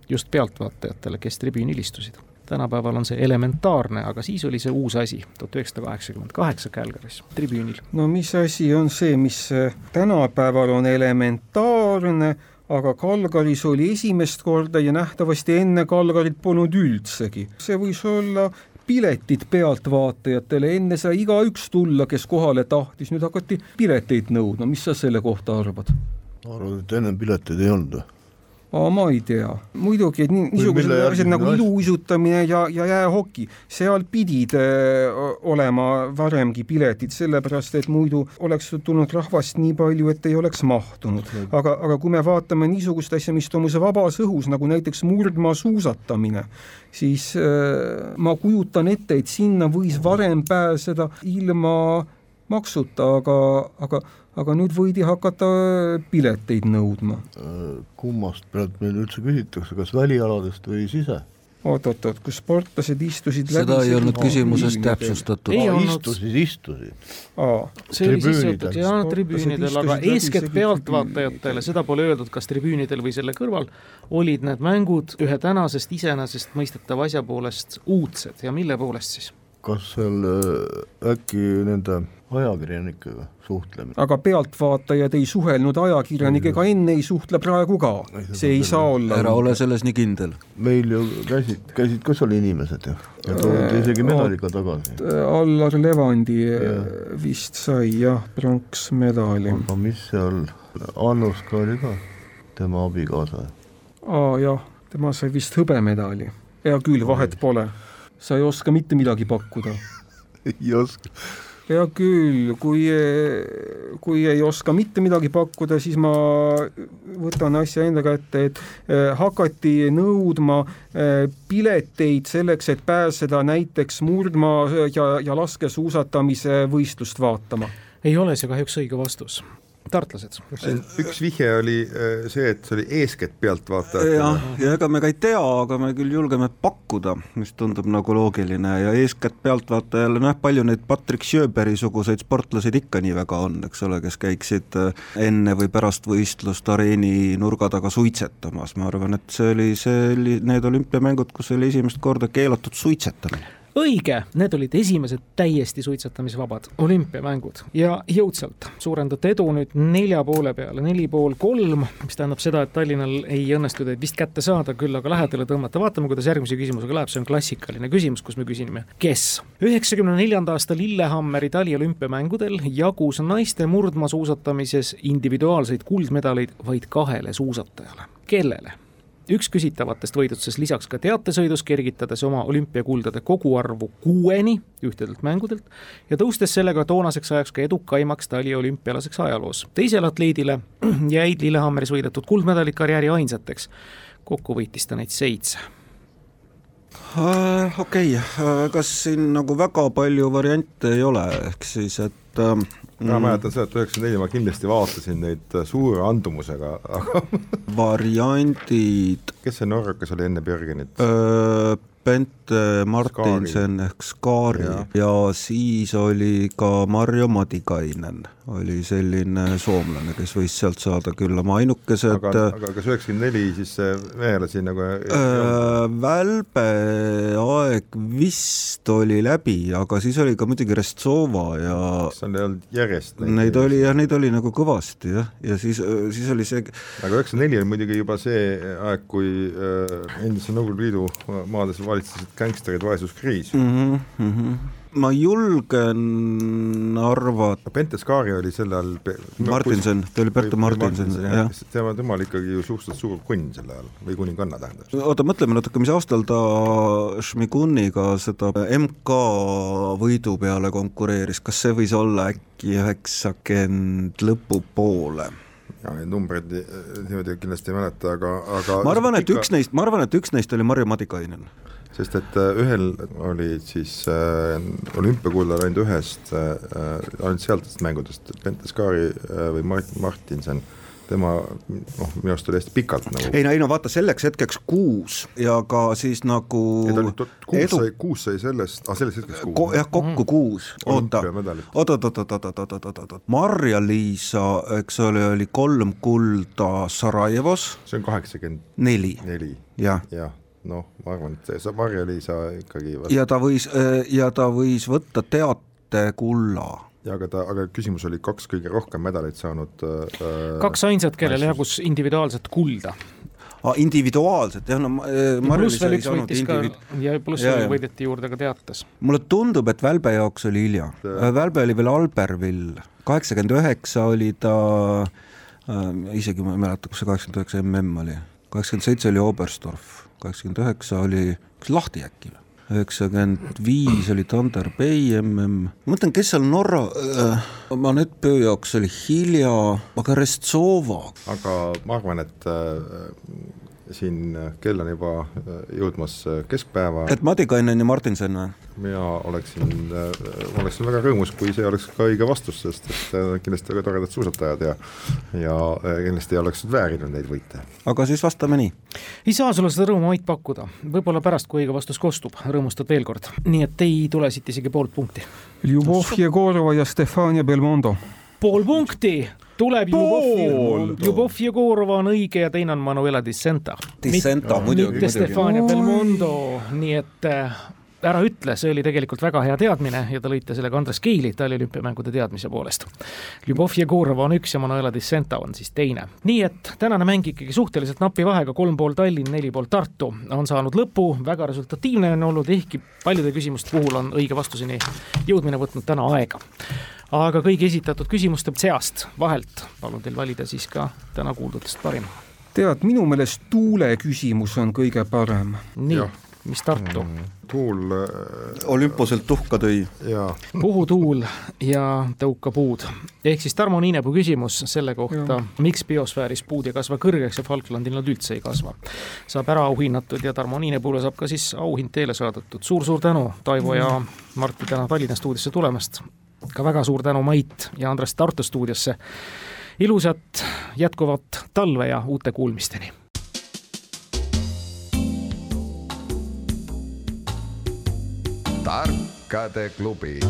just pealtvaatajatele, kes tribüünil istusid tänapäeval on see elementaarne, aga siis oli see uus asi, tuhat üheksasada kaheksakümmend kaheksa Calgary's, tribüünil. no mis asi on see, mis tänapäeval on elementaarne, aga Calgary's oli esimest korda ja nähtavasti enne Calgaryt polnud üldsegi. see võis olla piletid pealtvaatajatele, enne sai igaüks tulla, kes kohale tahtis, nüüd hakati pileteid nõudma, mis sa selle kohta arvad? ma arvan, et ennem pileteid ei olnud ma ei tea, muidugi, niisugused asjad nagu iluuisutamine ja, ja jäähoki, seal pidid äh, olema varemgi piletid, sellepärast et muidu oleks tulnud rahvast nii palju, et ei oleks mahtunud. aga, aga kui me vaatame niisugust asja, mis toimus vabas õhus, nagu näiteks murdmaasuusatamine, siis äh, ma kujutan ette, et sinna võis varem pääseda ilma maksuta, aga, aga aga nüüd võidi hakata pileteid nõudma. kummast pealt meil üldse küsitakse, kas välialadest või sise? oot-oot-oot, kus sportlased istusid seda ei olnud küsimuses täpsustatud. istusid, istusid. see oli siis seotud jah, tribüünidel, aga eeskätt pealtvaatajatele, seda pole öeldud, kas tribüünidel või selle kõrval, olid need mängud ühe tänasest iseenesestmõistetava asja poolest uudsed ja mille poolest siis? kas seal äh, äkki nende ajakirjanikega suhtlemine. aga pealtvaatajad ei suhelnud ajakirjanikega enne, ei suhtle praegu ka, see ei saa olla. ära ole selles nii kindel. meil ju käisid, käisid ka seal inimesed ju ja toodi isegi medaliga tagasi. Allar Levandi ja. vist sai jah, pronksmedali. aga mis seal, Annuska oli ka tema abikaasa? aa jah, tema sai vist hõbemedali. hea küll, vahet pole sa ei oska mitte midagi pakkuda. (laughs) ei oska. Hea küll, kui, kui ei oska mitte midagi pakkuda, siis ma võtan asja enda kätte, et eh, hakati nõudma eh, pileteid selleks, et pääseda näiteks murdmaa ja, ja laskesuusatamise võistlust vaatama. ei ole see kahjuks õige vastus tartlased. üks vihje oli äh, see, et see oli eeskätt pealtvaatajatele. jah, ja ega me ka ei tea, aga me küll julgeme pakkuda, mis tundub nagu loogiline ja eeskätt pealtvaatajale, noh, palju neid Patrick Sjöberi suguseid sportlaseid ikka nii väga on, eks ole, kes käiksid äh, enne või pärast võistlust areeni nurga taga suitsetamas, ma arvan, et see oli, see oli need olümpiamängud, kus oli esimest korda keelatud suitsetamine õige, need olid esimesed täiesti suitsetamisvabad olümpiamängud ja jõudsalt suurendati edu nüüd nelja poole peale, neli pool kolm, mis tähendab seda, et Tallinnal ei õnnestu teid vist kätte saada, küll aga lähedale tõmmata. vaatame, kuidas järgmise küsimusega läheb, see on klassikaline küsimus, kus me küsime, kes. üheksakümne neljanda aasta Lillehammeri taliolümpiamängudel jagus naiste murdmaasuusatamises individuaalseid kuldmedaleid vaid kahele suusatajale. kellele? Üks küsitavatest võidutses lisaks ka teatesõidus, kergitades oma olümpiakuldade koguarvu kuueni ühtedelt mängudelt ja tõustes sellega toonaseks ajaks ka edukaimaks taliolümpialaseks ajaloos. teisele atleedile (clears throat) jäid Lillehammeris võidetud kuldmedalid karjääri ainsateks. kokku võitis ta neid seitse uh,. okei okay. uh,, kas siin nagu väga palju variante ei ole, ehk siis et uh, mina mm. mäletan seda, et üheksakümmend neli ma kindlasti vaatasin neid äh, suure andumusega, aga variandid. kes see norrakas oli enne Björgenit? Bente Martinsen ehk Skaari. Ja. ja siis oli ka Marjo Madikainen. Oli selline soomlane, kes võis sealt saada küll oma ainukesed aga, aga kas üheksakümmend neli siis veelasi nagu äh, Välbe aeg vist oli läbi, aga siis oli ka muidugi Restsova ja kas seal ei olnud järjest neid? Neid oli jah, neid oli nagu kõvasti jah, ja siis, siis oli see aga üheksakümmend neli oli muidugi juba see aeg, kui äh, endise Nõukogude Liidu maades valitsesid gängsterid vaesuskriis mm. -hmm ma julgen arvata. Penteskari oli sel ajal. Martinson, ta oli Berta Martinson, jah. tema, tema oli ikkagi ju suhteliselt suur kunn sel ajal või kuninganna tähendab. oota, mõtleme natuke, mis aastal ta Šmiguniga seda MK võidu peale konkureeris, kas see võis olla äkki üheksakümmend lõpupoole? ja neid numbreid niimoodi kindlasti ei mäleta, aga, aga ma arvan, et üks neist, ma arvan, et üks neist oli Marju Madikainen sest et äh, ühel olid siis äh, olümpiakullad ainult ühest äh, äh,, ainult sealtest mängudest, Penteskari äh, või Mart-, Martinson, tema noh, minu arust oli hästi pikalt nagu ei no ei no vaata, selleks hetkeks kuus ja ka siis nagu ei, kuus edu... sai, kuus sai sellest ah,, sellest hetkest kuus Ko. jah, kokku mm. kuus, oota, oot-oot-oot-oot-oot-oot-oot-oot, Marja-Liisa, eks ole, oli kolm kulda Sarajevos. see on kaheksakümmend neli. neli, jah ja. ja noh, ma arvan, et see Marja-Liisa ikkagi vast... ja ta võis, äh, ja ta võis võtta teatekulla ja aga ta, aga küsimus oli kaks kõige rohkem medaleid saanud äh, kaks ainsat, kellel jagus individuaalset kulda. Ah,. individuaalselt jah, no äh, üks võitis individu... ka ja pluss veel võideti juurde ka teates. mulle tundub, et Välbe jaoks oli hilja. Äh, Välbe oli veel Albervill, kaheksakümmend üheksa oli ta äh,, isegi ma ei mäleta, kus see kaheksakümmend üheksa mm oli, kaheksakümmend seitse oli Oberstdorf kaheksakümmend üheksa oli, kas Lahti äkki või? üheksakümmend viis oli Thunder Bay mm, ma mõtlen, kes seal Norra äh,, Manett-Pöö jaoks oli hilja, aga Restsova. aga ma arvan, et äh, siin kell on juba äh, jõudmas äh, keskpäeva. et Madikainen ja Martinson või? mina oleksin, äh, oleksin väga rõõmus, kui see oleks ka õige vastus, sest et kindlasti väga toredad suusatajad ja ja kindlasti oleksid väärinud neid võite. aga siis vastame nii. ei saa sulle seda rõõmu Mait pakkuda, võib-olla pärast, kui õige vastus kostub, rõõmustad veel kord, nii et ei tule siit isegi poolt punkti. Ljubov Jegorova ja Stefania Belmondo. pool punkti tuleb Ljubov, Ljubov Jegorova on õige ja teine on Manuela Dissenta. Dissenta muidugi. mitte Stefania Belmondo, nii et äh, ära ütle, see oli tegelikult väga hea teadmine ja te lõite sellega Andres Keili taliolümpiamängude teadmise poolest. Ljubov Jegorova on üks ja Manuela Dissenta on siis teine. nii et tänane mäng ikkagi suhteliselt napi vahega, kolm pool Tallinn, neli pool Tartu on saanud lõpu, väga resultatiivne on olnud, ehkki paljude küsimuste puhul on õige vastuseni jõudmine võtnud täna aega aga kõigi esitatud küsimuste seast vahelt palun teil valida siis ka täna kuuldutest parim. tead, minu meelest tuule küsimus on kõige parem. nii, mis Tartu mm,? tuul äh, olümpuselt tuhka tõi. puhu tuul ja tõuka puud. ehk siis Tarmo Niinepuu küsimus selle kohta, miks biosfääris puud ei kasva kõrgeks ja Falklandil nad üldse ei kasva. saab ära auhinnatud ja Tarmo Niinepuule saab ka siis auhind teele saadetud suur,. suur-suur tänu, Taivo ja Martti täna Tallinna stuudiosse tulemast ka väga suur tänu Mait ja Andres Tartu stuudiosse. ilusat jätkuvat talve ja uute kuulmisteni tarkade klubi